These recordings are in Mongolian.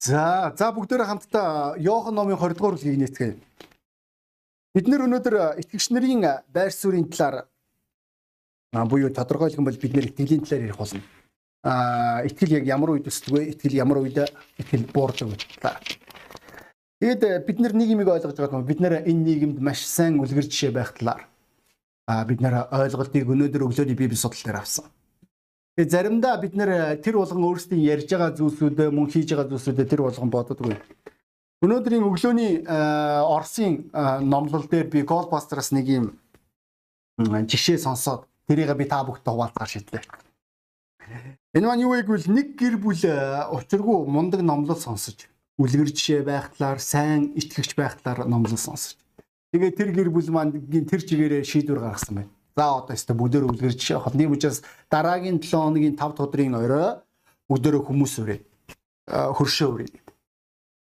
За за бүгдээрээ хамтдаа Иохан номын 20 дугаар бүлгийг нээцгээе. Бид нэр өнөөдөр итгэгч нарын байр суурийн талаар буюу тодорхойлох юм бол бид нэр итгэлийн талаар ярих болно. Аа итгэл яг ямар үед өсдөг вэ? Итгэл ямар үед итгэл буурдаг вэ? Тэгээд бид нар юмыг ойлгож байгаа юм. Бид нэр энэ нийгэмд маш сайн үлгэр жишээ байх талаар аа бид нэр ойлголтыг өнөөдөр өглөөний библи судал дээр авсан. Тэгээ заримдаа бид нэр тэр болгон өөрсдийн ярьж байгаа зүйлсүүдээ мөн хийж байгаа зүйлсүүдээ тэр болгон боддоггүй. Өнөөдрийн өглөөний Оросын номлол дээр би Goldbusters нэг юм жишээ сонсоод тэрийг би та бүхтэй хуваалцахаар шийдлээ. Энэ маань юу вэ гэвэл нэг гэр бүл учиргүй мундаг номлол сонсож үлгэр жишээ байх талаар сайн итгэгч байх талаар номлол сонсож. Тэгээ тэр гэр бүл маань тэр чигээрээ шийдвэр гаргасан байна За одоо өстө бүгдөө үлгэрч явах. Тийм учраас дараагийн 7 хоногийн 5 дахь өдрийн орой бүгдөө хүмүүс өрөө. Хөршөө өрөө.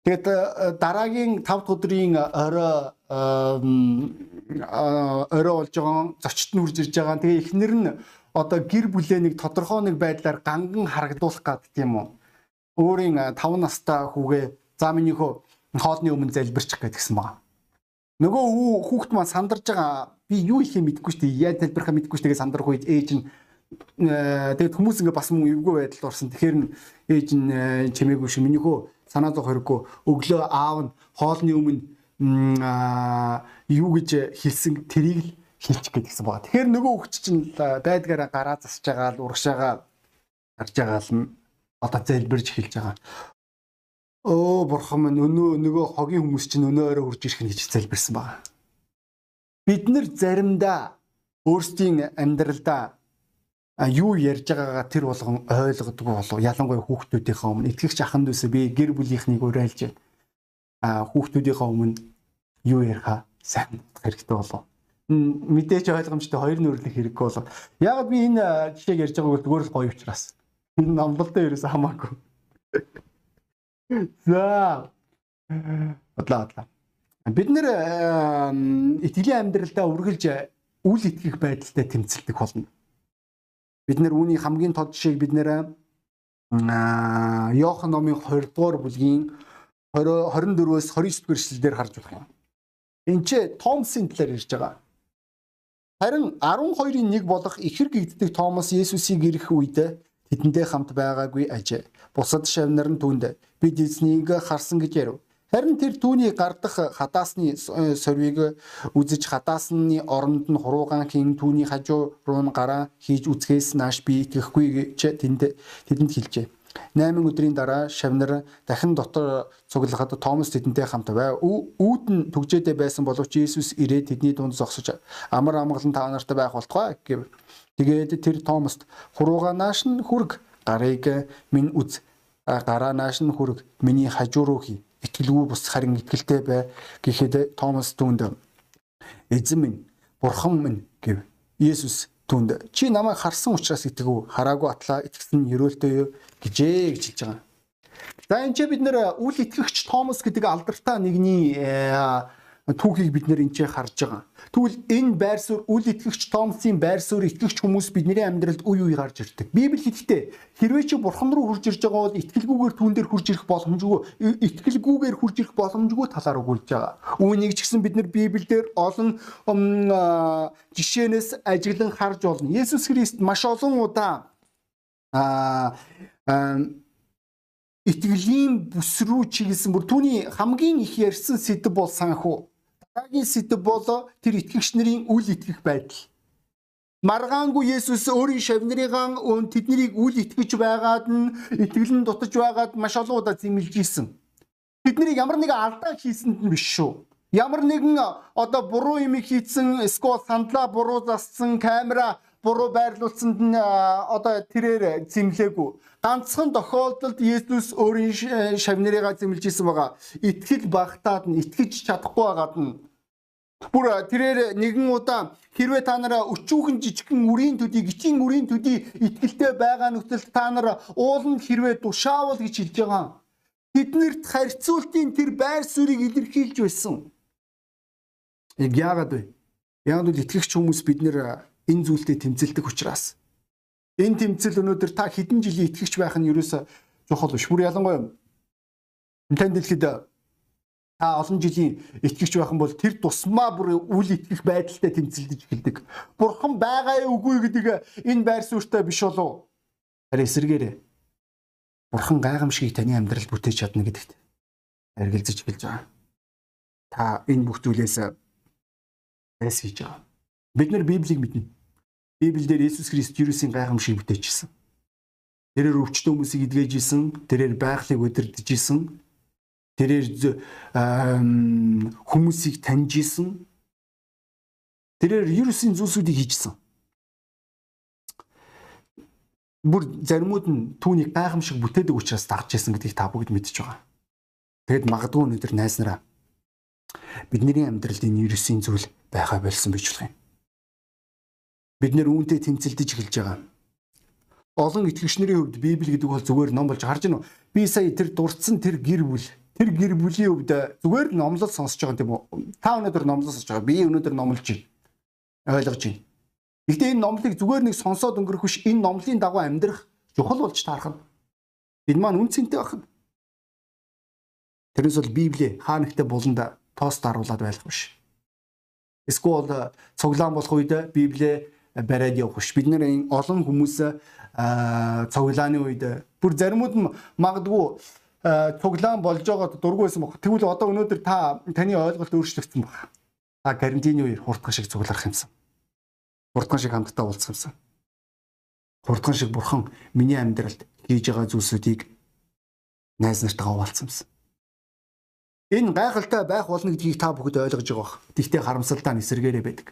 Тэгээд дараагийн 5 дахь өдрийн орой орой болж байгаа зочд нь хурж ирж байгаа. Тэгээ эхнэр нь одоо гэр бүлээ нэг тодорхой нэг байдлаар ганган харагдуулах гад тийм үү. Өөрийн 5 настай хүүгээ за минийхөө хоолны өмнө залбирчих гэдгсэн байна. Нөгөө хүүхд маань сандарж байгаа би юу ихе мэдэхгүй шүү дээ. Яаж тайлбархаа мэдэхгүй шүү дээ сандрах үед ээж нь э, тэгээд хүмүүс ингээ бас мөн эвгүй байдалд орсон. Тэгэхээр нь ээж нь э, чимээгүй шүү. Минийхөө санаа зов хориггүй өглөө аав нь хоолны өмнө юу гэж хэлсэн тэрийг л хэлчих гээд гисэн байгаа. Тэгэхээр нөгөө хөвч чинь байдгаараа гараа засж байгаа л урагшаага гарч байгаа л одоо зэлбэрж эхэлж байгаа. Өө бурхан минь өнөө нөгөө хогийн хүмүүс чинь өнөө өрөө хурж ирэх нь гэж залбирсан байгаа. Бид нар заримдаа өөрсдийн амьдралдаа юу ярьж байгаагаа тэр болгон ойлгодгүй болов. Ялангуяа хүүхдүүдийнхээ өмнө. Итгэгч ахын дүүсээ би гэр бүлийнхнийг уриалж а хүүхдүүдийнхээ өмнө юу яриха сайн хэрэгтэй болов. Мэдээж ойлгомжтой хоёр нүрлэх хэрэггүй болов. Яг би энэ жишээг ярьж байгааг зүгээр л гоё учраас? Энэ номлолтой ерөөсөө хамаагүй. За. Бодлоо бодлоо. Бид нэр итгэлийн амьдралдаа үргэлж үл итгэх байдалтай тэмцэлдэг болно. Бид нэр үүний хамгийн тод жишээг бид нэр Иохан номын 20 дугаар бүлгийн 24-өөс 29 дугаар эшлэлдэр харж болох юм. Энд ч Томсын талаар ярьж байгаа. Харин 12-ын нэг болох ихэр гэгддэг Томас Есүсийг ирэх үед тэдэнтэй хамт байгаагүй ажээ. Бусад шавнар нь түнд бид эзнийг харсан гэж ярив. Харин тэр түүний гардах хадаасны э, сорвиг үзэж хадаасны оронд нь хуруугаан хийн түүний хажуу руу нь гараа хийж үзэхээс нааш би итгэхгүй гэж тэнд тэдэнд хэлжээ. 8 өдрийн дараа шавнар дахин дотор цуглахад Томас тэдэнтэй хамт байв. Үүд нь түгжээдээ байсан боловч Иесус ирээд тэдний дунд зогсож амар амгалан та нарт байх болтугай гэв. Тэгээд тэр Томаст хуруугаанаас нь хүрг гарыг минь үз. Гараа нааш нь хүрг миний хажуу руу хий. Итгэлгүй бус харин итгэлтэй бай гэхэд Томас түүнд эзэн минь бурхан минь гэв. Иесус түүнд чи намайг харсан учраас итгэв. Хараагүй атлаа итгэсэн ерөөлтэй юу гэжээ гэж хэлж байгаа. За энэ ч бид нэр үл итгэгч Томас гэдэг алдартай нэгний э, түүхийг бид нэр энэ харж байгаа. Тэгвэл энэ байр суурь үл итгэгч Томсын байр суурь итгэгч хүмүүс бидний амьдралд үе үе гарч ирдэг. Библи хэлэхдээ хэрвээ чи бурхан руу хурж ирж байгаа бол итгэлгүйгээр түүн дээр хурж ирэх боломжгүй итгэлгүйгээр хурж ирэх боломжгүй талаар өгүүлж байгаа. Үүнийг ч гэсэн бид нар Библиэлд олон жишээнээс ажиглан харж болно. Есүс Христ маш олон удаа а итгэлийн бүс рүү чиглэсэн бүр түүний хамгийн их ярьсан сэдв бол санхүү Дараагийн сэдв бол тэр итгэгч нарын үл итгэх байдал. Маргаангүй Есүс өөрийн шавнырыгаан өн тэднийг үл итгэж байгаад нь итгэлэн дутаж байгаад маш олон удаа зэмлж ийсэн. Тэднийг ямар нэг алдаа хийсэнд нь биш шүү. Ямар нэгэн одоо буруу юм хийсэн, эсвэл сандлаа буруу зассан, камера буруу байрлуулсанд нь одоо тэрээр зэмлээгүй. Ганцхан тохиолдолд Есүс өөрийн шавнырыгаа зэмлж ийсэн байгаа. Итгэл багтаад нь итгэж чадахгүй байгаад нь Бүр тэрээр нэгэн удаа хэрвээ та нараа өчүүхэн жижигхэн үрийн төдий гिचийн үрийн төдий итгэлтэй байгаа нөхцөлд та нар ууланд хэрвээ тушаавал гэж хэлж байгаа. Тэднэрт харьцуултын тэр байр суурийг илэрхийлж байсан. Яг яагаад вэ? Яг нь итгэгч хүмүүс бид нэр энэ зүйлтэй тэмцэлдэг учраас. Энэ тэмцэл өнөөдөр та хэдэн жилийн итгэгч байх нь ерөөсө чухал биш. Бүр ялангуяа Танд дэлхийд та олон жилийн итгэгч байх юм бол тэр тусмаа бүр үл итгэх байдалтай тэмцэлдэж эхэлдэг. Бурхан байгаа үгүй гэдэг энэ байр суурьтай биш болов. Харин эсэргээрээ Бурхан гайхамшигыг таны амьдралд бүтээж чадна гэдэгт эргэлзэж эхэлж байгаа. Та энэ бүх зүйлээс эс хийж байгаа. Бид нар Библийг мэднэ. Библиэлд Иесус Христ Юрусийн гайхамшиг бүтээжсэн. Тэрээр өвчтөн хүмүүсийг эдгэж исэн, тэрээр байгалыг удирдах исэн, тэрээр хүмүүсийг таньж исэн. Тэрээр Юрусийн зүйлсүүдийг хийжсэн. Бүр заримуд нь түүнийг гайхамшиг бүтээдэг учраас дагж исэн гэдгийг та бүгд мэдж байгаа. Тэгэд магадгүй өнөөдөр найз нараа бидний амьдралд энэ Юрусийн зүйл байха болсон байж болох юм. Бид нэр үүнтэй тэмцэлдэж эхэлж байгаа. Олон итгэгчнэрийн хувьд Библи гэдэг бол зүгээр ном болж харж уу? Би сая тэр дурдсан тэр гэр бүл тэр гэр бүлийн хувьд зүгээр номлол сонсож байгаа тийм үү? Та өнөөдөр номлол сонсож байгаа. Би өнөөдөр номлож байна. Ойлгож байна. Гэхдээ энэ номлыг зүгээр нэг сонсоод өнгөрөх биш энэ номлын дагуу амьдрах чухал болж таарах нь. Энэ маань үн цэнтэй байх нь. Тэрнээс бол Библи хаа нэгтээ буланда тоос даруулаад байх биш. Эсвэл цуглаан болох үед Библи бариад явах биш. Бид нэр олон хүмүүс цуглааны үед бүр заримуд нь магадгүй цуглаан болж байгаа дургүй байсан баг. Тэгвэл одоо өнөөдөр та таны ойлголт өөрчлөгдсөн баг. Та карантины үеэр хурдхан шиг цугларах юмсан. Хурдхан шиг хамтдаа уулзах юмсан. Хурдхан шиг бурхан миний амьдралд хийж байгаа зүйлсүүдийг найз нартайгаа хуваалцсан юмсан. Энэ гайхалтай байх болно гэдгийг та бүгд ойлгож байгаа. Тэгтээ харамсалтай нь эсэргээрээ байдаг.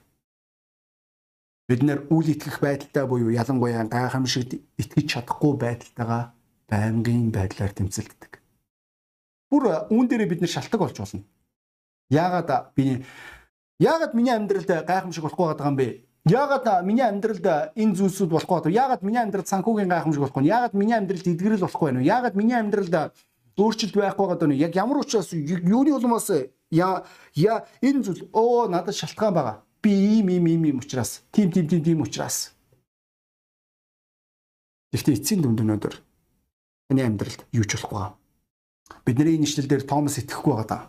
Бид нэр үл итгэх байдалтай буюу ялангуяа гайхамшигт итгэж чадахгүй байдалтайгаа байнгын байдлаар тэмцэлддэг. Бүр үүн дээрээ бид нэр шалтгаан болж болно. Яагаад би яагаад миний амьдралд гайхамшиг болохгүй байгаа юм бэ? Яагаад миний амьдралд энэ зүйлсүүд болохгүй? Яагаад миний амьдралд санхүүгийн гайхамшиг болохгүй? Яагаад миний амьдралд эдгэрэл болохгүй байна? Яагаад миний амьдралд өөрчлөлт байхгүй байгаа вэ? Яг ямар учраас юуны улмаас яа яа энэ зүйл оо надад шалтгаан байгаа Би ийм ийм ийм ийм учраас тийм тийм тийм тийм учраас. Гэхдээ эцсийн дүнд өнөөдөр таны амьдралд юу ч болохгүй. Бидний энэ ишлэл дээр Томас итгэхгүй байгаа даа.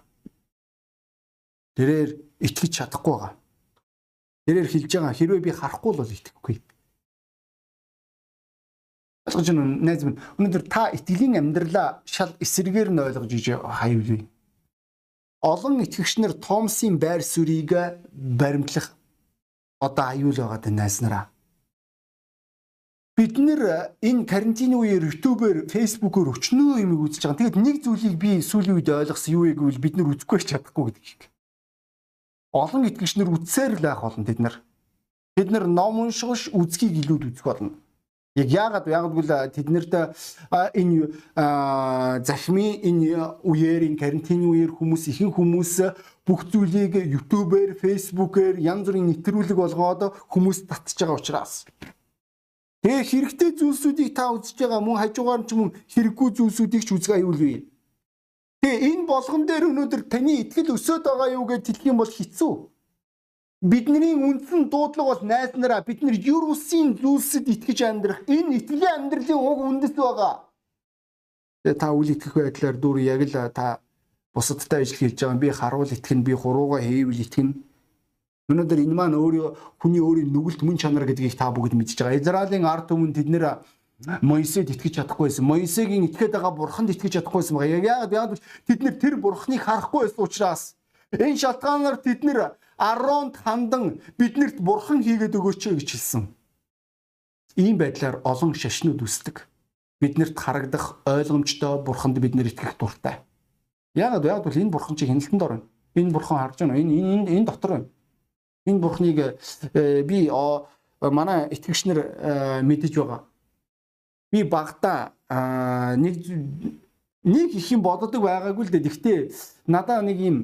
Тэрээр итгэж чадахгүй байгаа. Тэрээр хэлж байгаа хэрвээ би харахгүй бол итгэхгүй. Ойлгож байна уу найз минь? Өнөөдөр та итгэлийн амьдралаа шал эсрэгээр нь ойлгож иж хаяв олон итгэгчнэр Томсын байр суурийг баримтлах одоо аюул байгаа дэ найс нараа. Бид нэр энэ карантины үеэр YouTube-ээр, Facebook-оор өчнөө юм үзэж байгаа. Тэгэд нэг зүйлийг би сүүлийн үед ойлгосон юу вэ гэвэл бид нар үзэхгүй чадахгүй гэдэг. Олон итгэгчнэр үзсээр л байх болно тэд нар. Бид нар ном унших үзхийг илүүд үзэх болно. Яг яагаад яагадгүй тэднэрт энэ захимын энэ үеэр энэ карантины үеэр хүмүүс ихэнх хүмүүс бүх зүйлийг YouTube-ээр, Facebook-ээр янз бүрийн нэвтрүүлэг болгоод хүмүүс татж байгаа учраас. Тэгээ хэрэгтэй зүйлсүүдийг та үзэж байгаа мөн хажуугаар ч мөн хэрэггүй зүйлсүүдийг ч үзгээ аюул бий. Тэгээ энэ болгон дээр өнөөдөр таны итгэл өсөд байгаа юу гэж хэлэх юм бол хэцүү. Бидний үндсэн дуудлага бол найз нараа бид нар Юрусын зүйлсэд итгэж амьдрах энэ итгэлийн амьдралын уг үндэс байгаа. Тэгээ та үл итгэх байдлаар дүр яг л та бусадтай ажил хийж байгаа би харуул итгэн би хурууга хийвэл итгэн. Өнөөдөр энэ маань өөрөө хүний өөрийн нүгэлт мөн чанар гэдгийг та бүгд мэдж байгаа. Израилийн ард түмэн тэд нэр Моисед итгэж чадахгүй байсан. Моисегийн итгээд байгаа бурханд итгэж чадахгүй байсан байгаа. Яг яг тэд нэр тэр бурхныг харахгүй байсан учраас энэ шалтгаанаар тэд нэр Аронд хандан биднэрт бурхан хийгээд өгөөч гэж хэлсэн. Ийм байдлаар олон шашнууд үүсдэг. Биднэрт харагдах ойлгомжтой бурханд бид нэр итгэх дуртай. Яагаад яагаад бол энэ бурхан чи хяналтанд орно. Энэ бурхан харж байна. Энэ энэ энэ дотор байна. Энэ бурхныг э, би манай итгэгчнэр э, мэдэж байгаа. Би багада нэг нэг их юм боддог байгаагүй л дээ. Гэхдээ надаа нэг юм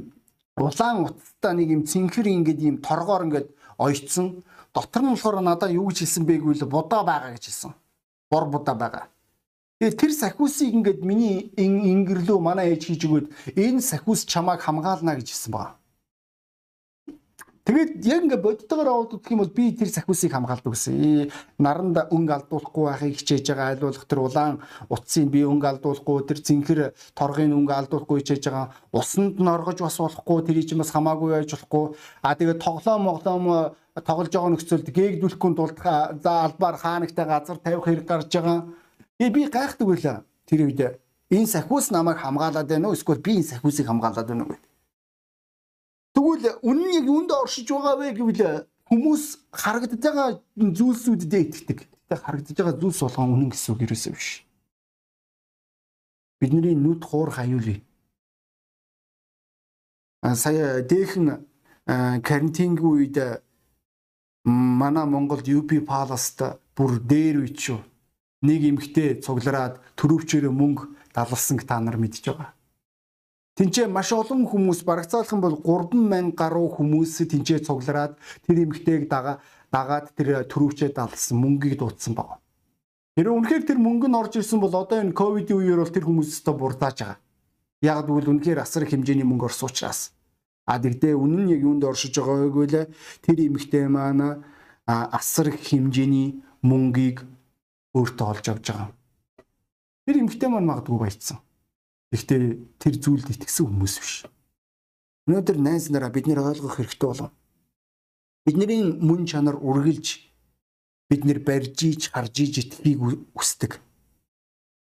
улаан утастай нэг юм цэнхэр ингээд юм торгоор ингээд ойцсон. Дотор нь болохоор надаа юу гэж хэлсэн бэ гэвэл будаа байгаа гэж хэлсэн. Бор будаа байгаа. Тэгээ тэр сахиусыг ингээд миний ингэрлөө манай ээж хийж өгөөд энэ сахиус чамааг хамгаална гэж хэлсэн байна. Тэгээд яг ингээ бодтойгоор аваад үзэх юм бол би тэр сахиусыг хамгаалдаг гэсэн. Наранд өнгө алдуулахгүй байхыг хичээж байгаа айлуулах тэр улаан утсыг би өнгө алдуулахгүй тэр зинхэр торгын өнгө алдуулахгүй хичээж байгаа. Усанд нь оргож бас болохгүй тэрий ч бас хамаагүй байж болохгүй. А тэгээд тоглоом моглоом тоглож байгаа нөхцөлд гээгдүүлэхгүй тулд за албаар хаанагтай газар тавих хэрэг гарч байгаа. Би гайхдаг байлаа тэр үед. Энэ сахиус намайг хамгаалаад байна уу? Эсвэл би энэ сахиусыг хамгаалаад байна уу гэдэг. Тэгвэл үнэн яг юунд оршиж байгаа вэ гэвэл хүмүүс харагдаж байгаа зүйлсүүдэд итгэдэг. Тэгтээ харагдаж байгаа зүйлс болгон үнэн гэсэн үг ерөөсөө биш. Бидний нүд хуур хаюулъя. А сая дээхэн карантингийн үед манай Монголд UP Palace-т бүр дээр үйч шүү. Нэг эмэгтэй цуглараад төрөвчөөрөө мөнгө далалсан та нар мэдж байгаа. Тинчээ маш олон хүмүүс барагцаалхан бол 3000 гаруй хүмүүс тинчээ цуглараад тэр эмгтэйг дага дагаад тэр төрөвчөө далсан мөнгийг дуудсан баг. Тэр үнэхээр тэр мөнгө нь орж ирсэн бол одоо энэ ковидын үеэр бол тэр хүмүүс өстө бурдаж байгаа. Яг гэвэл үнэхээр асар их хэмжээний мөнгө орсон учраас. А тэгтээ үнэн нь яг юунд оршиж байгаа вэ гэвэл тэр эмгтэй маань асар их хэмжээний мөнгийг өөртөө олж авч байгаа. Тэр эмгтэй маань магадгүй баяцсан. Гэхдээ тэр зүйлд итгэсэн хүмүүс биш. Өнөөдөр найз нараа бид нэр ойлгох хэрэгтэй болов. Бидний мөн чанар үргэлж бид нэр барьж иж харж иж итгэхийг хүсдэг.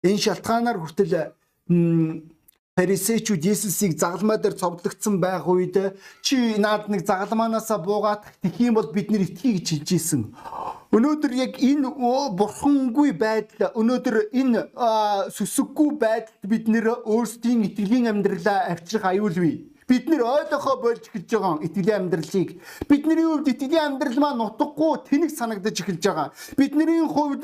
Энэ шалтгаанаар хүртэл Фарисеучуд Есүсийг загалмай дээр цовдлогдсон байх үед чи наад нэг загалмаанаасаа буугаад тэх юм бол бид нэр итгэхийг хэлж ийсэн. Өнөөдөр яг энэ бурхангүй байдал өнөөдөр энэ сүсэггүй байдалд бид нэр өөрсдийн итгэлийн амьдралаа авчрах аюулгүй. Бид нэр ойлгохоо болж эхэлж байгаа итгэлийн амьдралыг. Бидний хувьд итгэлийн амьдрал маань нутаггүй тэнэг санагдаж эхэлж байгаа. Бидний хувьд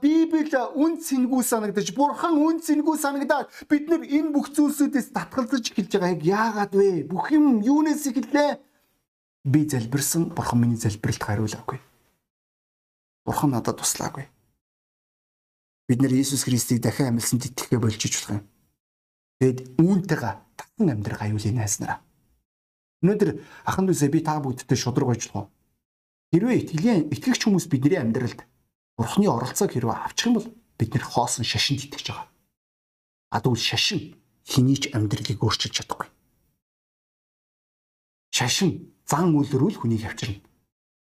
Библи үн цэнгүй санагдаж, Бурхан үн цэнгүй санагдаад бид нэр энэ бүх зүйлсүүдээс татгалзаж эхэлж байгаа. Яагаад вэ? Бүх юм юунаас эхэллээ? Би залбирсан, Бурхан миний залбиралд хариулаагүй. Бурхан надад туслаагүй. Бид нэр Иесус Христийг дахин амьлсанд итгэхэ болж иж болох юм. Тэгэд үүнтэйгээ татан амьдрах аюулын найснараа. Өнөөдөр ахан дүүсээ би та бүгдтэй шудраг ажиллах уу? Хэрвээ итгэлийн итгэгч хүмүүс бидний амьдралд Бурханы оролцоог хэрвээ авчих юм бол бид нэр хоосон шашинд итгэж байгаа. А тэгвэл шашин хэний ч амьдралыг өөрчилж чадахгүй. Шашин зан үйлрүүл хүнийг авчирна.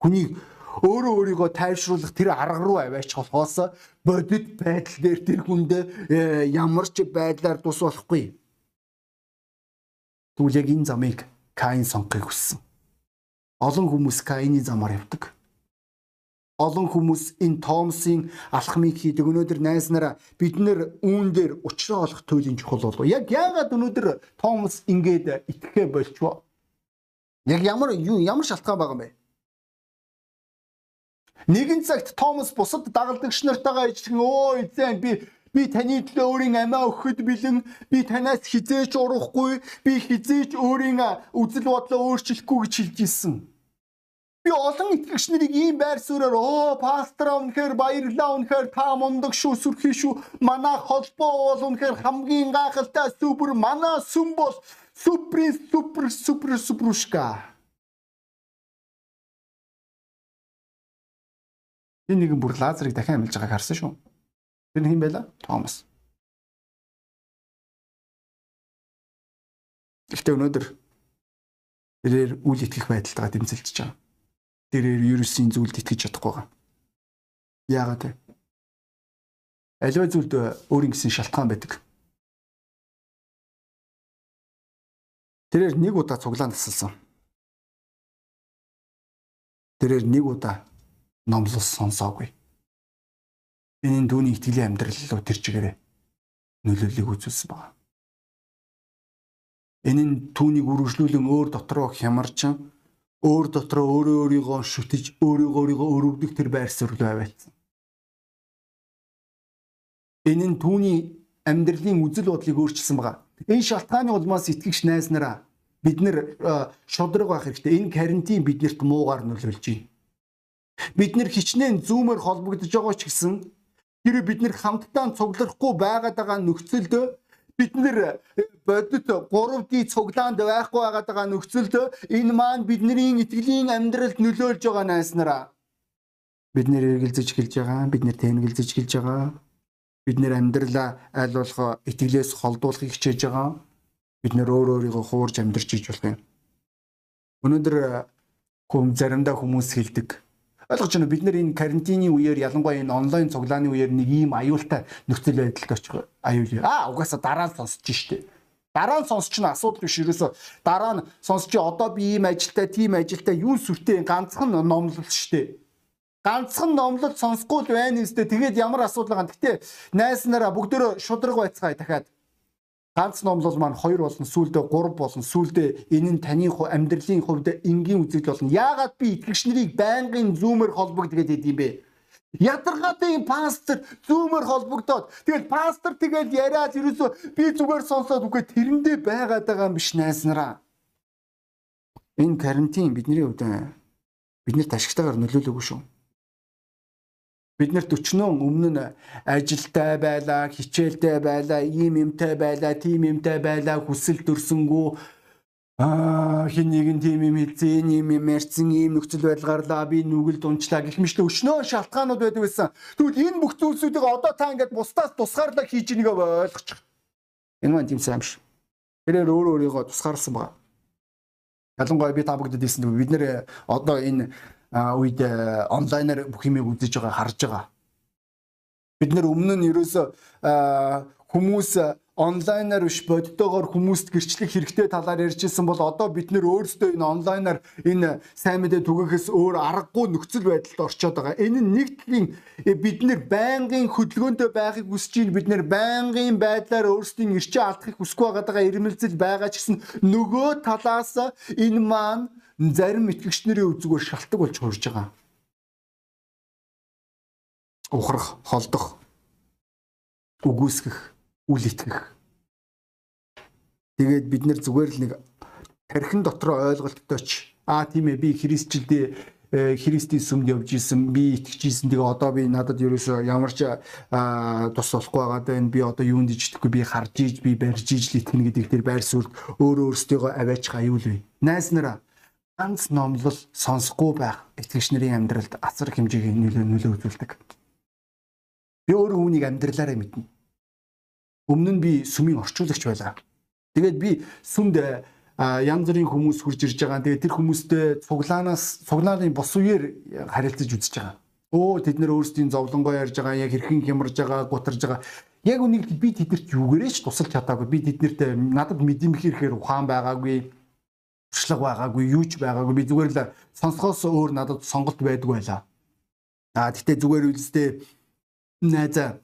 Хүнийг өөрөө өөрийгөө тайвшруулах тэр арга руу аваач болохоос бодит байдал дээр тэр хүнд э, ямар ч байдлаар тус болохгүй. Тэгвэл яг энэ замыг Каин сонгохыг хүссэн. Олон хүмүүс Каины замаар явдаг. Олон хүмүүс энэ Томсын алхмыг хийдэг. Өнөөдөр найз нараа бид нэр үүн дээр учраа олох туйлын чухал болов. Яг яагаад өнөөдөр Томс ингээд итгэхэ болчихвоо? Яг ямар ямар шалтгаан байгаа юм бэ? Нэгэн цагт Томас бусад дагалдагч нартайгаа ижлэн өө эзэн би би таны төлөө өөрийн амиа өгөхөд бэлэн би танаас хизээч урахгүй би хизээч өөрийн үзэл бодлоо өөрчлөхгүй гэж хэлж ирсэн. Би олон итгэгч нарыг ийм байр суурьаар оо пастор үнэхээр баярлаа үнэхээр та мундаг шүү сүрхий шүү манай холбоо бол үнэхээр хамгийн гайхалтай супер манай сүм бол супер супер супер суперушка Энэ нэгэн бүр Лазарыг дахин амьлж байгааг харсан шүү. Тэр нь хэн байла? Томас. Гэхдээ өнөөдөр тэрээр үл итгэх байдалтайгаа дэмцэлж байгаа. Тэрээр ерөөсийн зүйлд итгэж чадахгүй байгаа. Яагаад вэ? Аливаа зүйлд өөрийн гэсэн шалтгаан байдаг. Тэрээр нэг удаа цуглаан тасалсан. Тэрээр нэг удаа номлол сонсоогүй. Энэ дүүний итгэлийн амьдрал руу тэр чигээрээ нөлөөллийг үзүүлсэн байна. Энэ нь түүнийг үргэлжлүүлэн өөр дотроо хямарчин өөр дотроо өөрөө өөрийгөө шүтэж өөрийгөө өөрийгөө өрөвдөх тэр байр суурь руу аваалцсан. Энэ нь түүний амьдралын үзэл бодлыг өөрчилсөн байгаа. Энэ шалтгааны улмаас итгэгч найз нараа бид нэр шудраг байх хэрэгтэй. Энэ карантин биднэрт муугаар нөлөөлж байна. Бид нэр хичнээн зүүмээр холбогдож байгаа ч гэсэн тэр бид нэр хамтдаа цуглахгүй байгаад байгаа нөхцөлд бид нэр бодит 3D цуглаанд байхгүй байгаа нөхцөлд энэ маань бидний итгэлийн амьдралд нөлөөлж байгаа найснараа. Бид нэр эргэлзэж эхэлж байгаа бид нэр тэнэгэлзэж эхэлж байгаа. Бид нэр амьдралаа аль болох итгэлээс холдуулахыг хичээж байгаа. Бид нэр өөр өөрийгөө хуурж амьдарч иж болох юм. Өнөөдөр хүм заримдаа хүмүүс хэлдэг ойлгож байна бид нар энэ карантины үеэр ялангуяа энэ онлайн цуглааны үеэр нэг ийм аюултай нөхцөл байдалд очих аюул. Аа угаасаа дараа нь сонсож штэ. Дараа нь сонсч нь асуудал биш ерөөсө дараа нь сонсч одоо би ийм ажилтай, тийм ажилтай юу сүртэй ганцхан номлол штэ. Ганцхан номлол сонсохгүй л байна үстэй. Тэгээд ямар асуудал байгаа. Гэтэ найс нараа бүгдөө шудраг байцгаая дахиад ганц номлол маань 2 болно сүүлдээ 3 болно сүүлдээ энэ нь таны амьдралын хувьд энгийн үзэгдэл болно. Яагаад би итгэгч нарыг байнгын зүүмээр холбогдгээд идэв юм бэ? Ядаргаатай пастор зүүмээр холбогдоод тэгэл пастор тэгэл яриад ерөөсөө би зүгээр сонсоод үгүй тэрэндээ байгаад байгаа юм биш найснараа. Энэ карантин бидний хувьд бидний ташигтайгаар нөлөөлөөгүй шүү. Бид нэр 40 өмнө нь ажилтай байлаа, хичээлтэй байлаа, ийм юмтай байлаа, тийм юмтай байлаа, хүсэл төрсөнгүү Аа хин нэгэн тийм юм хэлсэн, ийм юм ярьсан, ийм нөхцөл байдалгаарлаа би нүгэл дунчлаа гэх мэт өшнөө шалтгаанууд байдаг байсан. Тэгвэл энэ бүх зүйлсүүдийг одоо та ингээд бусдаас тусгаарлаа хийж нэгэ ойлгочих. Энэ маань тийм сайн биш. Тэрээр өөр өөрийгөө тусгаарласан байгаа. Ялангуяа би та бүгдэд хэлсэн бид нэр одоо энэ үед онлайнаар бүх юмыг үзэж байгаа харж байгаа. Бид нэр өмнө нь ерөөсө хүмүүс онлайнаар биш бодтойгоор хүмүүст гэрчлэх хэрэгтэй талаар ярьжсэн бол одоо бид нэр өөрсдөө энэ онлайнаар энэ сайн мэдээ түгээхээс өөр аргагүй нөхцөл байдалд орчоод байгаа. Энэ нь нэг э, бид нэр байнгын хөдөлгөөнтэй байхыг хүсэж ийн бид нэр байнгын байдлаар өөрсдийн эрчээ алдахыг хүсэхгүй байгаа ирмэлзэл байгаа ч гэсэн нөгөө талаас энэ маань зарим итгэгч нарын үзгээр шалтгаан болж хуурж байгаа. Ухрах, холдох, үгүйсгэх, үл итгэх. Тэгээд бид нэр зүгээр л нэг тархин дотроо ойлголттой ч аа тийм ээ би христчилдээ Христийн сүмд явж исэн би итгэж исэн тэгээ одоо би надад ерөөсөө ямар ч тус болохгүй байгаа даа би одоо юунд ичдэхгүй би харж иж би барьж иж л итгэнэ гэдэг тэр байр суурьд өөрөө өөрсдийгөө аваач аюул вэ. Найс нараа ганц номлол сонсохгүй байх итгэгч нарын амьдралд асар хэмжээний нөлөө нөлөө үзүүлдэг. Би өөрөө үүнийг амьдралаараа мэднэ. Өмнө нь би сүмийн орчуулагч байлаа. Тэгээд би сүмд янз бүрийн хүмүүс хурж ирж байгаа. Тэгээд тэр хүмүүстэй цуглаанаас цуглааны бос үеэр харилцаж үзэж байгаа. Өө тэд нэр өөрсдийн зовлонгоо ярьж байгаа, яг хэрхэн хямарж байгаа, гутарж байгаа. Яг үнийг би тэднэрт юугээрээ ч тусалж чадаагүй. Би тэднэрт надад мэдэмх ирэхээр ухаан байгаагүй туршлага байгаагүй, юу ч байгаагүй. Би зүгээр л сонсохоос өөр надад сонголт байдгүй байлаа. Аа тэгтээ зүгээр үлстэй найзаа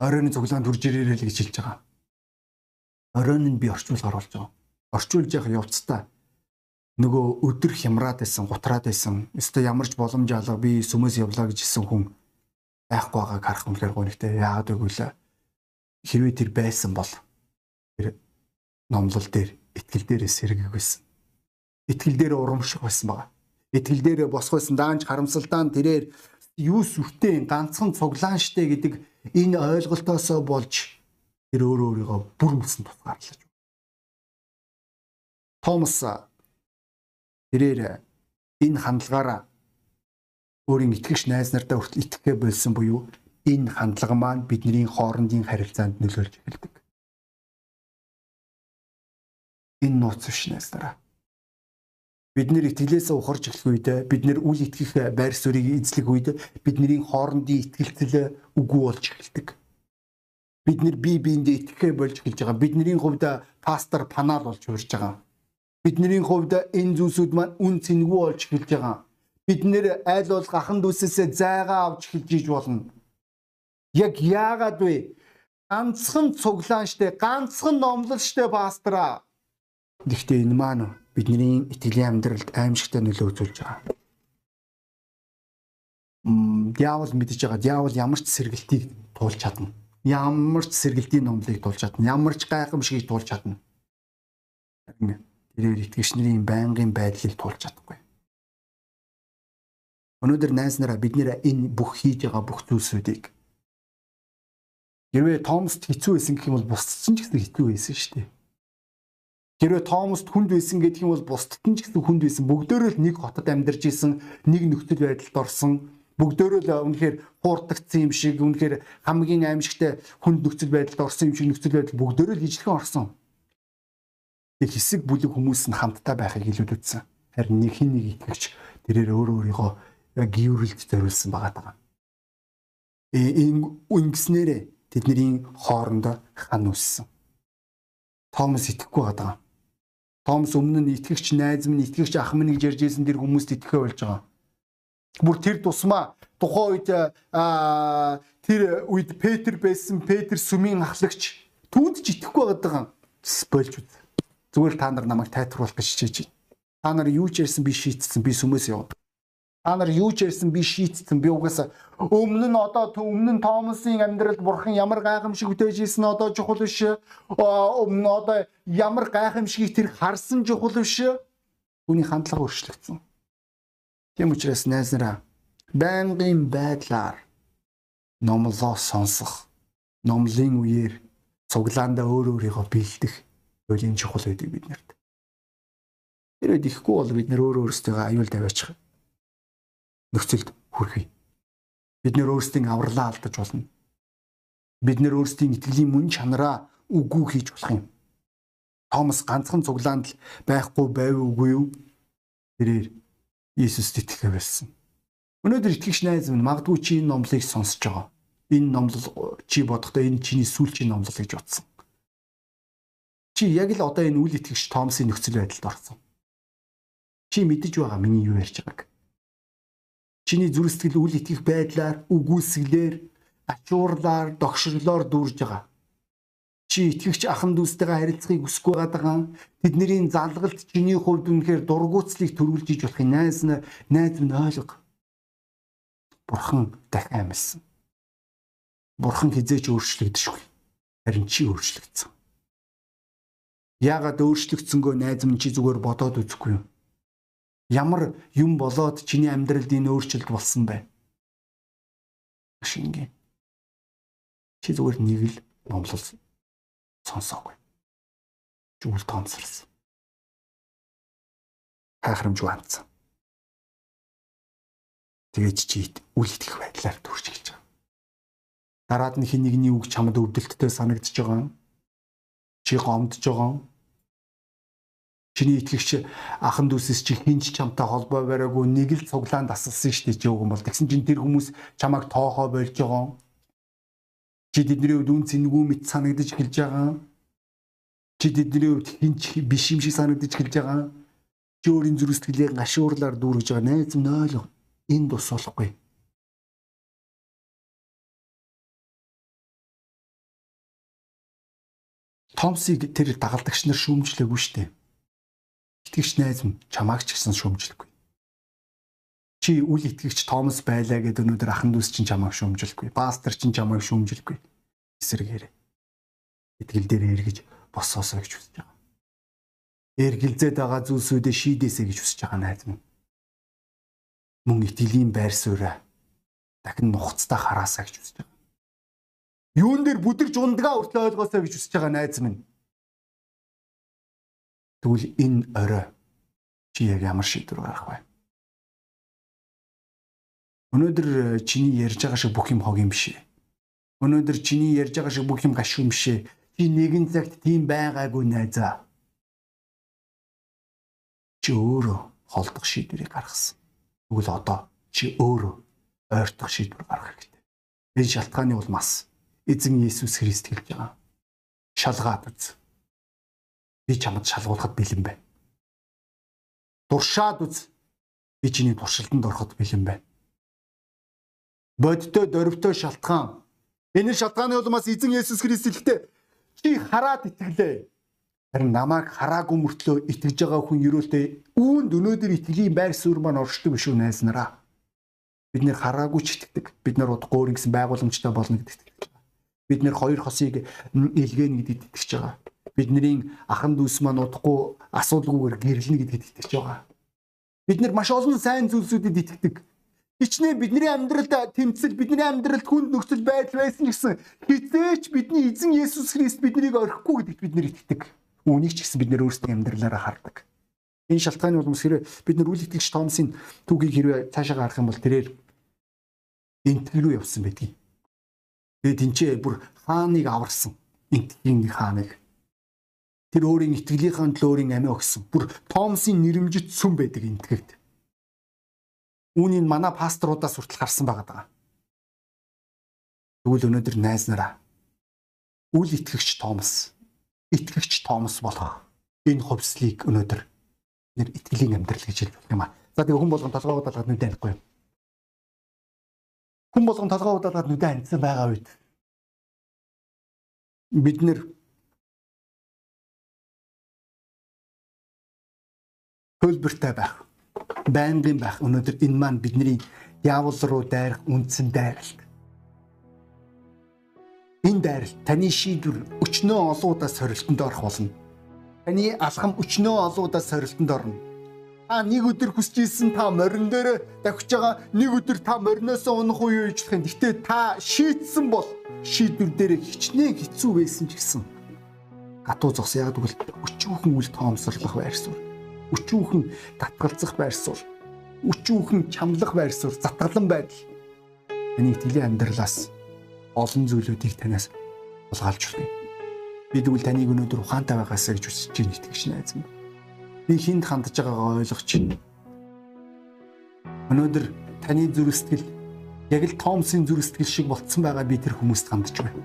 оройн цуглаанд хурж ирээрэй л гэж хэлж байгаа. Оройн нь би орчуулгаар болж байгаа. Орчуулж явах явцдаа нөгөө өдөр хямраад байсан, гутраад байсан. Өстө ямарч боломж алга би сүмээс явлаа гэж хэлсэн хүн байхгүй байгааг харах үнэхээр гонхтой. Яагаад гэвэл хэрвээ тэр байсан бол тэр номлол дээр итгэл дээрээ сэргэг байсан итгэл дээр урамших байсан байгаа. Итгэл дээр босх байсан даанч харамсалтай нь тэрээр юу сүртэй ганцхан цуглаан штэ гэдэг энэ ойлголтоосоо болж тэр өөрөө өөрийгөө бүр мөсөн тусгаарлаж. Томас тэрээр энэ хандлагаараа өөрийн итгэгч найз нартай хүртэл итгэхэ болсон буюу энэ хандлага маань бидний хоорондын харилцаанд нөлөөлж эхэлдэг. Энэ нууц биш найз нараа бид нэр итгэлээсээ ухарж эхлэх үед бид нэр үл итгэх байр суурийг эзлэх үед бидний хоорондын итгэлцэл үгүй болж эхэлдэг. Бид нэр бие биендээ итгэхэ болж эхэлж байгаа. Бидний хувьд пастор панаал болж хуурж байгаа. Бидний хувьд энэ зүйлсүүд маань үн цэнгүй болж эхэлж байгаа. Бид нэр айл бол gaхан дүүсээсээ зайгаа авч эхэлж иж болно. Яг яагаад вэ? Ганцхан цуглаан штэ, ганцхан номлол штэ пастраа. Гэхдээ энэ маань бидний итгэлийн амьдралд аимшигтай нөлөө үзүүлж байгаа. Мм диавол мэдж байгаа. Диавол ямар ч сэргэлтийг туулж чадна. Ямар ч сэргэлтийн номлыг туулж чадна. Ямар ч гайхамшигыг туулж чадна. Тэрээр итгэгч нарын байнгын байдлыг туулж чадахгүй. Өнөөдөр найз нараа бид нэр энэ бүх хийж байгаа бүх зүйлсүүдийг Хэрвээ Томст хэцүү байсан гэх юм бол бусдад ч гэсэн хэцүү байсан шүү дээ. Хэрвээ Томст хүнд байсан гэдэг юм бол бусдад нь ч гэсэн хүнд байсан. Бүгдөө л нэг хотод амьдарч исэн, нэг нөхцөл байдалд орсон. Бүгдөө л үнэхээр хуурдагдсан юм шиг, үнэхээр хамгийн аимшигтай хүнд нөхцөл байдалд орсон юм шиг нөхцөл байдал бүгдөө л ижилхэн орсон. Тэг хэсэг бүлэг хүмүүс нь хамтдаа байхыг илүүдсэн. Харин нэг хин нэг итгэгч тэрээр өөрөө өөрийгөө гүйрэлд зориулсан байгаа даа. Э ингэснээрээ тэдний хоорондоо хан үссэн. Томас итгэхгүй байгаа. Томас өмнө нь итгэгч найз минь итгэгч ах минь гэж ярьж ирсэн тэр хүмүүст итгэхэ болж байгаа. Бүр тэр тусмаа тухайн үед тэр үед Петр байсан Петр сүмийн ахлагч түүнд ч итгэхгүй байгаа болж үз. Зүгээр та нар намайг тайтруулах гэж хичээж байна. Та нар юу ч ярьсан би шийтсэн би сүмээс яв. Та нар юу ч ярьсан би шийтсэн би угаасаа өмнө нь одоо өмнө нь Томасын амьдралд бурхан ямар гайхамшиг үтэж ийсэн одоо чухал биш. Өмнө одоо ямар гайхамшигыг тэр харсан чухал биш. Түүний хандлага өөрчлөгдсөн. Тийм учраас найз нараа байнгын байдлаар номлоо сонсох, номлын үеэр цуглаандаа өөр өөрийгөө бэлдэх үеийн чухал байдаг биднэрт. Тэр үед ихгүй бол бид нөр өөр өөрсдөө аюул тавиачих нөхцөлд хүрэхий. Бид нөр өөрсдийн авралаа алдаж болно. Бид нөр өөрсдийн итгэлийн мөн чанараа үгүй хийж болох юм. Томас ганцхан цуглаанд л байхгүй байв үгүй юу? Тэрээр Иесуст итгэх байсан. Өнөөдөр итгэгч найз минь магадгүй чи энэ номлыг сонсож байгаа. Энэ номлол чи бодохдоо энэ чиний сүүлчийн номлол гэж бодсон. Чи яг л одоо энэ үл итгэгч Томсын нөхцөл байдалд орсон. Чи мэдэж байгаа миний юу ярьж байгааг. Чиний зүрх сэтгэл үл итгэх байдлаар, үгүйсгэлээр, ачуурлаар, догшрлоор дүүрж байгаа. Чи итгэгч ахан дүүстэйгээ харилцахыг хүсэхгүй байгаа. Тэдний залгалт чиний хувьд үнэхээр дургуутслыг төрүүлж иж болохыг найз найз минь ойлго. Бурхан дахин амьсан. Бурхан хизээч өөрчлөгдөшгүй. Харин чи өөрчлөгдсөн. Яагаад өөрчлөгдсөнгөө найз минь чи зүгээр бодоод үзэхгүй юу? Ямар юм болоод чиний амьдралд энэ өөрчлөлт болсон бэ? Шингээ. Чи зүгээр нэг л номлол сонсоогүй. Жүгэл тоонсорсон. Хайхрамжгүй хандсан. Тэгээд чи үл итгэх байдлаар төрж эхэлж байгаа. Дараад нь хин нэгний үг чамд өвдөлттэй санагдчихж байгаа. Чи гомдж байгаа Чиний итгэгч ахан дүүсээс чи хинч чамтай холбоо бариагүй нэг л цуглаанд асалсан шүү дээ чи өгөн бол. Тэгсэн чинь тэр хүмүүс чамайг тоохоо болж байгаа. Чи тэдний хувьд үн цэнгүү мэт санагдаж эхэлж байгаа. Чи тэдний хувьд хинч биш юм шиг санагдаж эхэлж байгаа. Чи өөрийн зүрх сэтгэлээ гашуурлаар дүүргэж байгаа. Найз минь ойлго. Энэ тус болохгүй. Томсыг тэр дагалдагч нар шүүмжлээгүй шүү дээ итгэгч найз минь чамааг ч гэсэн шүүмжлэхгүй. Чи үл итгэгч Томас байлаа гэдэг өнөөдөр ахан дүүс чинь чамааг шүүмжлэхгүй. Пастор чинь чамааг шүүмжлэхгүй. Эсэргээр итгэл дээр эргэж босоосоо гэж хүсэж байгаа. Эргэлзээд байгаа зүйлсүүдээ шийдээсэй гэж хүсэж байгаа найз минь. Мөн итгэлийн байр сууриа дахин нухацтай хараасаа гэж хүсэж байгаа. Юун дээр бүдэрж ундгаа өртлөө ойлгоосоо гэж хүсэж байгаа найз минь Тэгвэл энэ орой чи яг ямар шийдвэр гаргах вэ? Өнөөдөр э, чиний ярьж байгаа шиг бүх юм хог юм биш. Өнөөдөр чиний ярьж байгаа шиг бүх юм гаш юм биш. Чи нэгэн цагт тийм байгаагүй найзаа. Чи өөрөө холдох шийдвэрийг гаргасан. Тэгвэл одоо чи өөрөө ойртох шийдвэр гаргах хэрэгтэй. Энэ шалтгааны улмаас эзэн Иесус Христ хэлж байгаа. Шалгаад үз би чамд шалгуулахад бэлэн байна. Дуршаад үз. Би чиний туршилтанд ороход бэлэн байна. Бодтой дөрвтэй шалтгаан. Энэ шалтгааны улмаас эзэн Есүс Христ хэлэхдээ чи хараад итгэлээ. Харин намайг хараагүй мөртлөө итгэж байгаа хүн ерөөлтэй үүнд өнөөдөр итгэлийн байр суурь маань оршдог биш үү найснараа. Бид нэр хараагүй ч итгэдэг. Бид нар удахгүй гэсэн байгууламжтай болно гэдэгт байгаа. Бид нэр хоёр хосыг илгээнэ гэдэгт итгэж байгаа бидний ахан дүүс маань удахгүй асуудалгүйгээр гэрлэнэ гэдэгт итгэж байгаа. Бид нар маш олон сайн зүйлсүүдэд итгэдэг. хичнээн бидний амьдралд тэмцэл бидний амьдралд хүнд нөхцөл байдал байсан гэсэн хизээч бидний эзэн Есүс Христ биднийг орхихгүй гэдэгт бид нэр итгэдэг. Үүнийг ч гэсэн бид нэр өөрсдийн амьдралаараа хардаг. Энэ шалтгааны улмаас хэрэг бид нар үл итгэгч Томсын түүхийг хэрвээ цаашаа гарах юм бол тэрээр энтгэл рүү явсан байдгийг. Тэгээд тэнцээ бүр хааныг аварсан. Энтгийн хааныг тэр өөрийн итгэлийнхаа төлөө өөрийн амиа өгсөн. Бүр Томсын нэрэмжит сүм байдаг энтгэгт. Үүнийг манай пасторудаас хүртэл гарсан байгаа даа. Тэгвэл өнөөдөр найз нараа үл итгэгч Томас, итгэгч Томас болох энэ хувьслыг өнөөдөр нэр итгэлийн амьдрал гэж хэлэх юм аа. За тэгээ хүн болгон толгоо удаалгаад нүдэ ханихгүй. Хүн болгон толгоо удаалгаад нүдэ хандсан байгаа үед бид нэр хөлбөртэй байх байнгын байх. Өнөөдөр энэ маань бидний диавол руу дайрах үндсэн дайралт. Энэ дайралт таны шийдвэр өчнөө олоудаа сорилтонд орох болно. Таны алхам өчнөө олоудаа сорилтонд орно. Та нэг өдөр хүсэж ийсэн та морин дээр давхиж байгаа нэг өдөр та мориноосоо унах уу гэж хэлэх юм. Гэтэ та шийтсэн бол шийдвэр дээр хичнээн хэцүү байсан ч гэсэн гатуу зогс яг тэгвэл өчүүхэн үл тоомсорлох байр суурь өчүүхэн татгалзах байр суурь, өчүүхэн чамлах байр суурь, затгалан байдал таны итгэлийн амьдралаас олон зүйлүүдийг танаас улгаалж өгнө. Би тэгвэл таныг өнөөдөр ухаантай байгаасаа гэж хүсэж байна итгэж найз минь. Би хинд хандж байгаагаа ойлгож байна. Өнөөдөр таны зүрх сэтгэл яг л Томсын зүрх сэтгэл шиг болцсон байгаа би тэр хүмүүст хандж байна.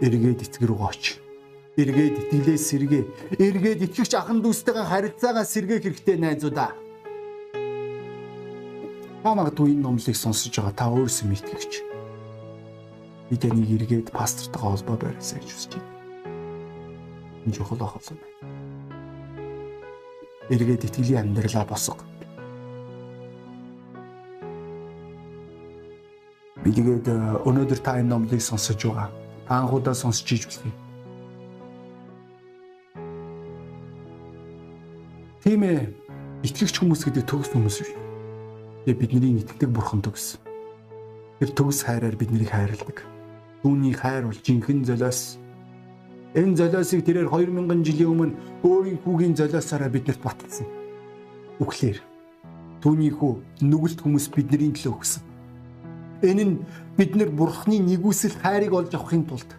Эргээд эцгэр рүү очив эргээд итгэлээ сэргээ. Эргээд итгэгч ахан дүүстэйгээ харилцаагаа сэргээх хэрэгтэй найзуудаа. Та магадгүй энэ номлыг сонсож байгаа та өөрөөсөө итгэгч. Би таныг эргээд пастортойгоо холбоо барьсаа гэж хүсэж байна. Энэ чухал ах болсон байна. Эргээд итгэлийн амьдралаа босго. Би тэгээд өнөөдөр та энэ номлыг сонсож байгаа. Та анхудаа сонсч иж үлээ Тийм ээ. Итгэгч хүмүүс гэдэг төгс хүмүүс биш. Тэгээ бидний итгэдэг бурхан төгс. Тэр төгс хайраар биднийг хайрладаг. Түүний хайр бол жинхэнэ золиос. Энэ золиосыг тэрээр 2000 жилийн өмнө өөрийн хүүгийн золиосаараа биднэрт баталсан. Үхлээр түүний хүү нүгэлт хүмүүс бидний төлөө өгсөн. Энэ нь бид нар бурхны нэгүсэл хайрыг олж авахын тулд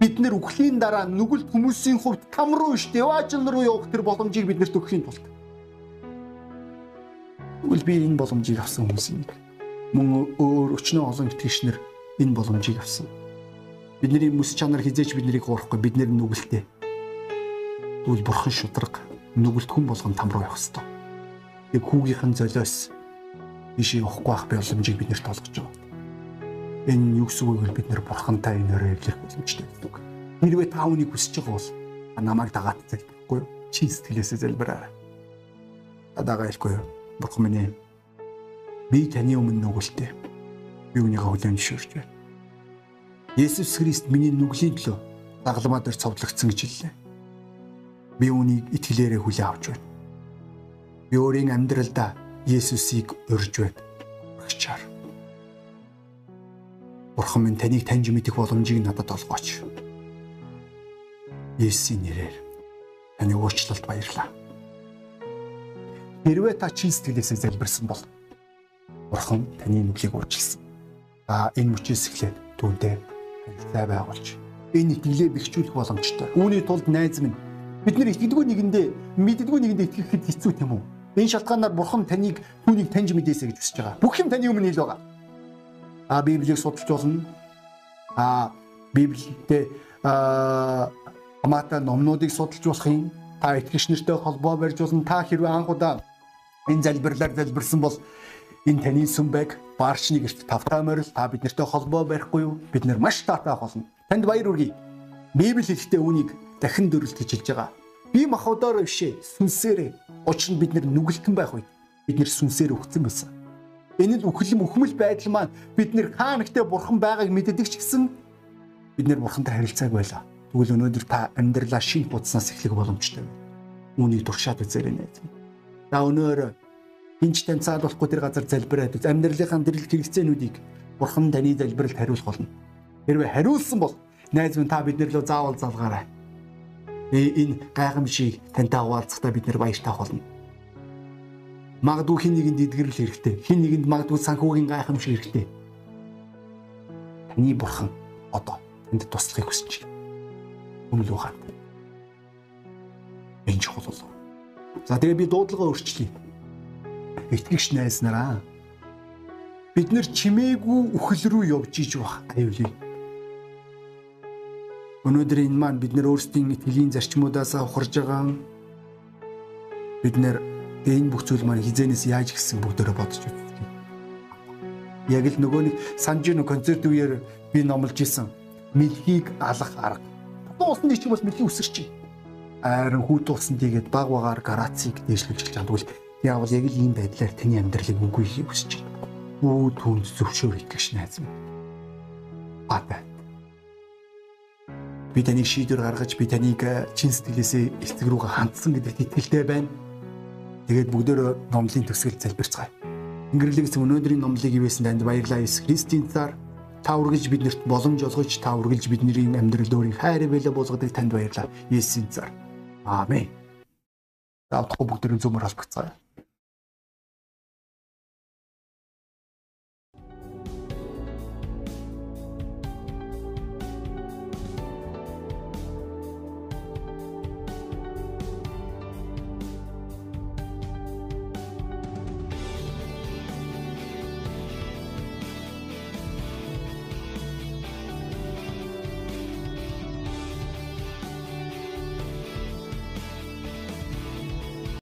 бид нэр үхлийн дараа нүгэлт хүмүүсийн хувьд там руу ш деважин руу явах тэр боломжийг биднэрт өгөхийн тулд Тэгвэл би энэ боломжийг авсан хүмүүсийн нэг. Мөн өөр өчнөө олон итгэгчнэр энэ боломжийг авсан. Бидний мэс чанар хизээч биднийг гоорхгүй бид нэр нүгэлтэй. Тэгвэл бурхан шудраг нүгэлт хүн болгон там руу явах ёстой. Тэг хүүгийнхэн золиос бишээ явахгүй байх боломжийг биднэрт олгож байгаа. Энэ юу гэсэн үг вэ бид нэр бурхантай энэ өрөө эвлэх боломжтой гэдэг. Хэрвээ та үүнийг хүсэж байгаа бол намайг дагаад залбирахгүй юу? Чи сэтгэлээсээ залбираа. Дагаа хэлэхгүй юу? Бурхан минь би таны өмнө нүгэлтэй. Би үүнийгээ хүлээн зөвшөөрч байна. Есүс Христ миний нүглийн төлөө дагалмаа дээр цовдлогдсон гэж хэллээ. Би үүнийг итгэлээрээ хүлээн авч байна. Би өөрийн амьдралдаа Есүсийг урьж байна. Бурхан минь таныг таньж мэдэх боломжийг надад олгооч. Есүсийн нэрээр таны уучлалт баярлаа. Хэрвээ та чин сэтгэлээсээ залбирсан бол Бурхан таны нүглийг уучлсан. Та энэ мөчөөс эхлээд түүнтэй харилцаа байгуулж энэ итгэлээ бэхжүүлэх боломжтой. Үүний тулд найз минь бид нар итгэдэггүй нэгэндээ мэддэггүй нэгэндээ итгэхэд хэцүү тийм үү? Энэ шалтгаанаар Бурхан таныг түүнийг таньж мэдээсэй гэж хүсэж байгаа. Бүх юм таны өмнө ил байгаа а Библийг судалж болно. А Библиэд а хамаатай номнуудыг судалж болох юм. Та итгэгч нартай холбоо барьж болно. Та хэрвээ анх удаа энэ залбирлаар залбирсан бол энэ таны сүм байг баарчны гэрт тавтай морил та бид нартай холбоо барихгүй юу? Бид нар маш таатай болно. Танд баяр хүргэе. Библи хэлэхдээ үнийг дахин дөрөлт гэж хэлж байгаа. Би махуудаар бишээ сүнсээрээ. Учир нь бид нүгэлтэн байх үед бид нар сүнсээр өгцөн байсан. Энэ л үхлэм өхмөл байдал маань бид нэр хаа нэгтээ бурхан байгааг мэддэг ч гэсэн бид нэр бурхантай харилцааг байлаа. Тэгвэл өнөөдөр та амьдралаа шинэ будснаас эхлэх боломжтой байна. Үүнийг туршаад үзээрэй нэ. За өнөөр Хинч таньцаад болохгүй тэр газар залбираад амьдралынхаа дэрэл хэрэгцээнүүдийг Бурхан таны залбиралд хариулах болно. Хэрвээ хариулсан бол найз минь та бидний лөө заавал залгаарай. Энэ гайхамшиг тантай хуваалцахдаа бид нэр баяртай болно. Магадгүй хин нэгэнд эдгэрэл хэрэгтэй. Хин нэгэнд магадгүй санхүүгийн гайхамшиг хэрэгтэй. Таны бурхан одоо энд туслахыг хүсэж байна. Өмнө ухаан. Энэ чухал болов. За тэгээ би дуудлагаа өөрчлөе. Итгэгч найз нараа бид нэр чимээгүй үхэл рүү явж иж баг аюулгүй. Өнөөдөр энэ маань бид нэр өөрсдийн итгэлийн зарчмуудаас ухарж байгаа бид нэр энэ бүх зүйл маань хизэнээс яаж гисэн бүгдээрээ бодож үзтгий. Яг л нөгөө нэг санаж нэг концерт үеэр би номлож исэн мэлхийг алах арга. Дуусны ч юм бол мэлхий үсэрч чинь. Айран хүүт туусан тийгээд баг багаар гарацыг дээшлүүлж чад. Тэгвэл яавал яг л ийм байдлаар таны амьдралыг үгүй хүсэж байна бүү түнд зөвшөөр итгэж найз минь. Ата. Би таныг шийдвэр гаргаж би таныг э, чин сэтгэлээсээ эцэг рүүгээ хандсан гэдэгт итгэлтэй байна. Тэгээд бүгдөө номлын төсгөл залбирцгаая. Ингэрлэгс өнөөдрийн номлыг ивэсэн танд баярлалаа Иесус Христийн цаар та үргэлж биднэрт боломж олгож та үргэлж бидний амьдрал өөрийн хайр байлаа болгодог танд баярлалаа. Иесусийн цаар. Аамен. Заавал бүгдэрийн зүмөр холбогцгоё.